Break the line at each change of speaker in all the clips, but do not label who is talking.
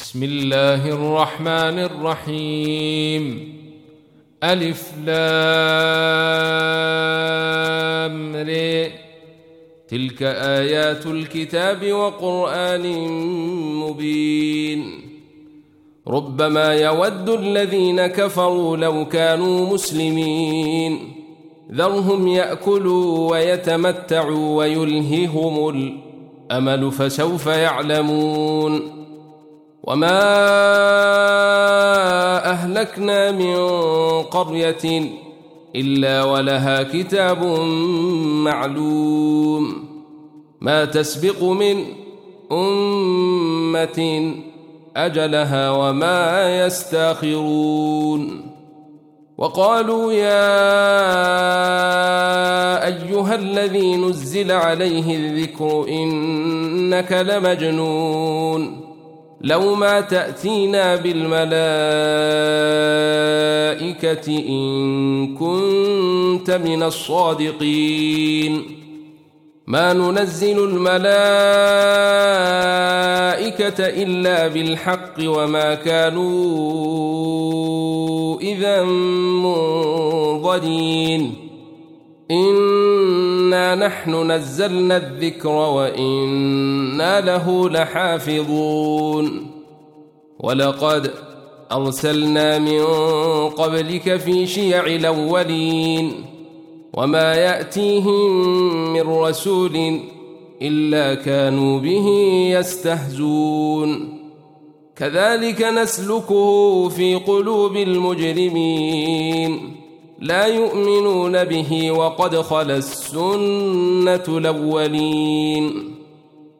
بسم الله الرحمن الرحيم. ألف لام ر. تلك آيات الكتاب وقرآن مبين. ربما يود الذين كفروا لو كانوا مسلمين. ذرهم يأكلوا ويتمتعوا ويلههم الأمل فسوف يعلمون. وما أهلكنا من قرية إلا ولها كتاب معلوم ما تسبق من أمة أجلها وما يستاخرون وقالوا يا أيها الذي نزل عليه الذكر إنك لمجنون لو ما تأتينا بالملائكة إن كنت من الصادقين. ما ننزل الملائكة إلا بالحق وما كانوا إذا منظرين. إنا نحن نزلنا الذكر وإنا له لحافظون ولقد أرسلنا من قبلك في شيع الأولين وما يأتيهم من رسول إلا كانوا به يستهزون كذلك نسلكه في قلوب المجرمين لا يؤمنون به وقد خلا السنة الأولين.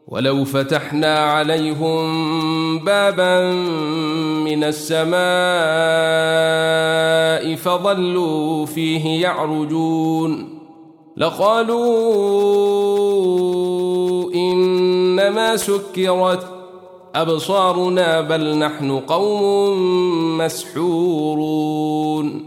ولو فتحنا عليهم بابا من السماء فظلوا فيه يعرجون. لقالوا إنما سكرت أبصارنا بل نحن قوم مسحورون.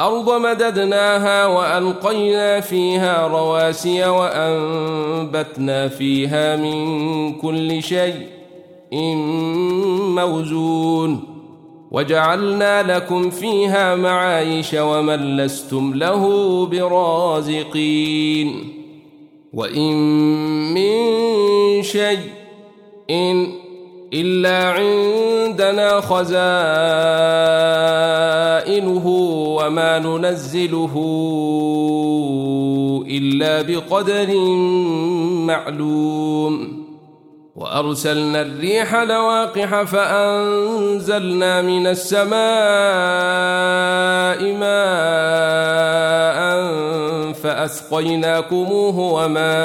الأرض مددناها وألقينا فيها رواسي وأنبتنا فيها من كل شيء موزون وجعلنا لكم فيها معايش ومن لستم له برازقين وإن من شيء إن إلا عندنا خزائنه وما ننزله إلا بقدر معلوم. وأرسلنا الريح لواقح فأنزلنا من السماء ماء فأسقيناكموه وما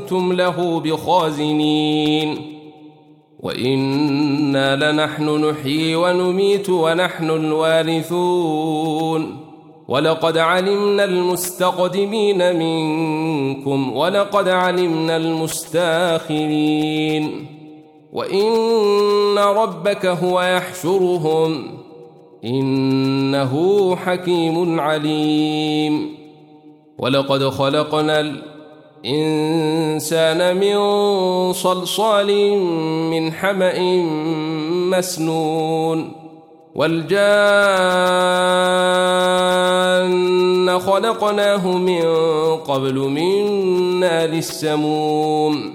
أنتم له بخازنين وإنا لنحن نحيي ونميت ونحن الوارثون ولقد علمنا المستقدمين منكم ولقد علمنا المستاخرين وإن ربك هو يحشرهم إنه حكيم عليم ولقد خلقنا الإنسان من صلصال من حمأ مسنون والجان خلقناه من قبل من نار السموم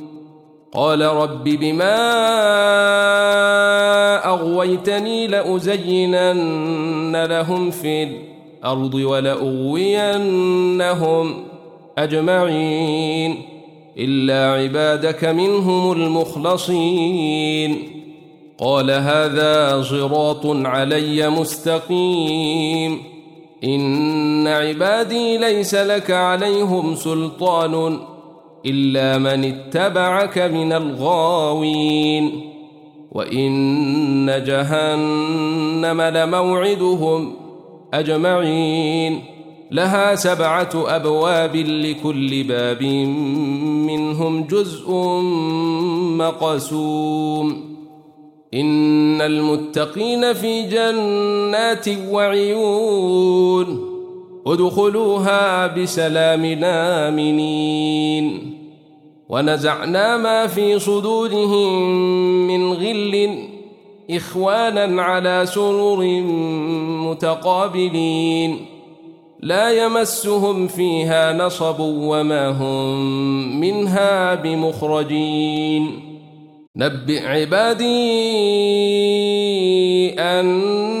قال رب بما أغويتني لأزينن لهم في الأرض ولأغوينهم أجمعين إلا عبادك منهم المخلصين. قال هذا صراط علي مستقيم. إن عبادي ليس لك عليهم سلطان إلا من اتبعك من الغاوين. وإن جهنم لموعدهم أجمعين. لها سبعة أبواب لكل باب منهم جزء مقسوم. إن المتقين في جنات وعيون. ادخلوها بسلام آمنين. ونزعنا ما في صدورهم من غل إخوانا على سرر متقابلين. لا يمسهم فيها نصب وما هم منها بمخرجين. نبئ عبادي أني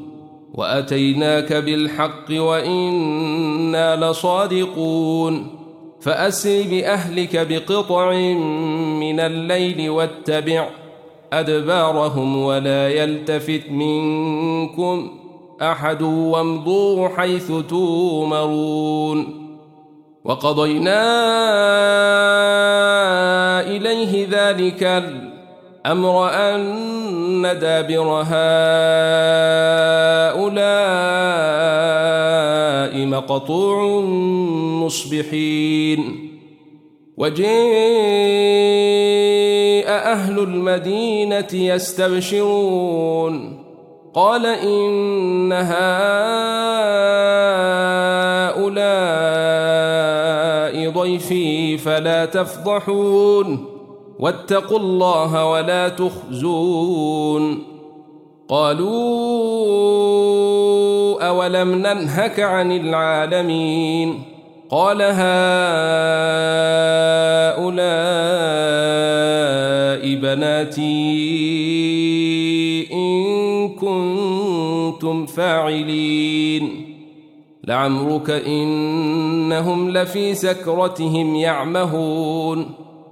وأتيناك بالحق وإنا لصادقون. فأسر بأهلك بقطع من الليل واتبع أدبارهم ولا يلتفت منكم أحد وامضوا حيث تومرون وقضينا إليه ذلك الأمر أن دابر هؤلاء مقطوع مصبحين وجاء أهل المدينة يستبشرون قال إن هؤلاء ضيفي فلا تفضحون واتقوا الله ولا تخزون. قالوا أولم ننهك عن العالمين؟ قال هؤلاء بناتي إن كنتم فاعلين. لعمرك إنهم لفي سكرتهم يعمهون.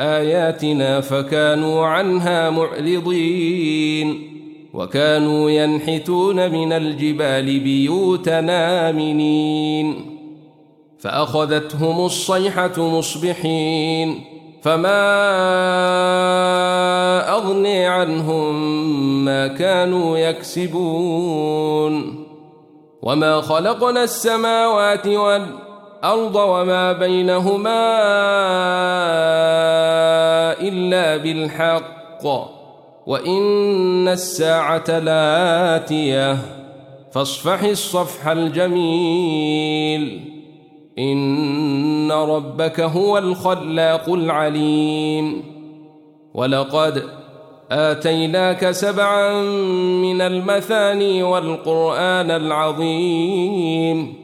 آياتنا فكانوا عنها معرضين وكانوا ينحتون من الجبال بيوتا آمنين فأخذتهم الصيحة مصبحين فما أغني عنهم ما كانوا يكسبون وما خلقنا السماوات والأرض وما بينهما إلا بالحق وإن الساعة لآتية. فاصفح الصفح الجميل. إن ربك هو الخلاق العليم. ولقد آتيناك سبعا من المثاني والقرآن العظيم.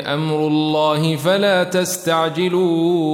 أمر الله فلا تستعجلوه.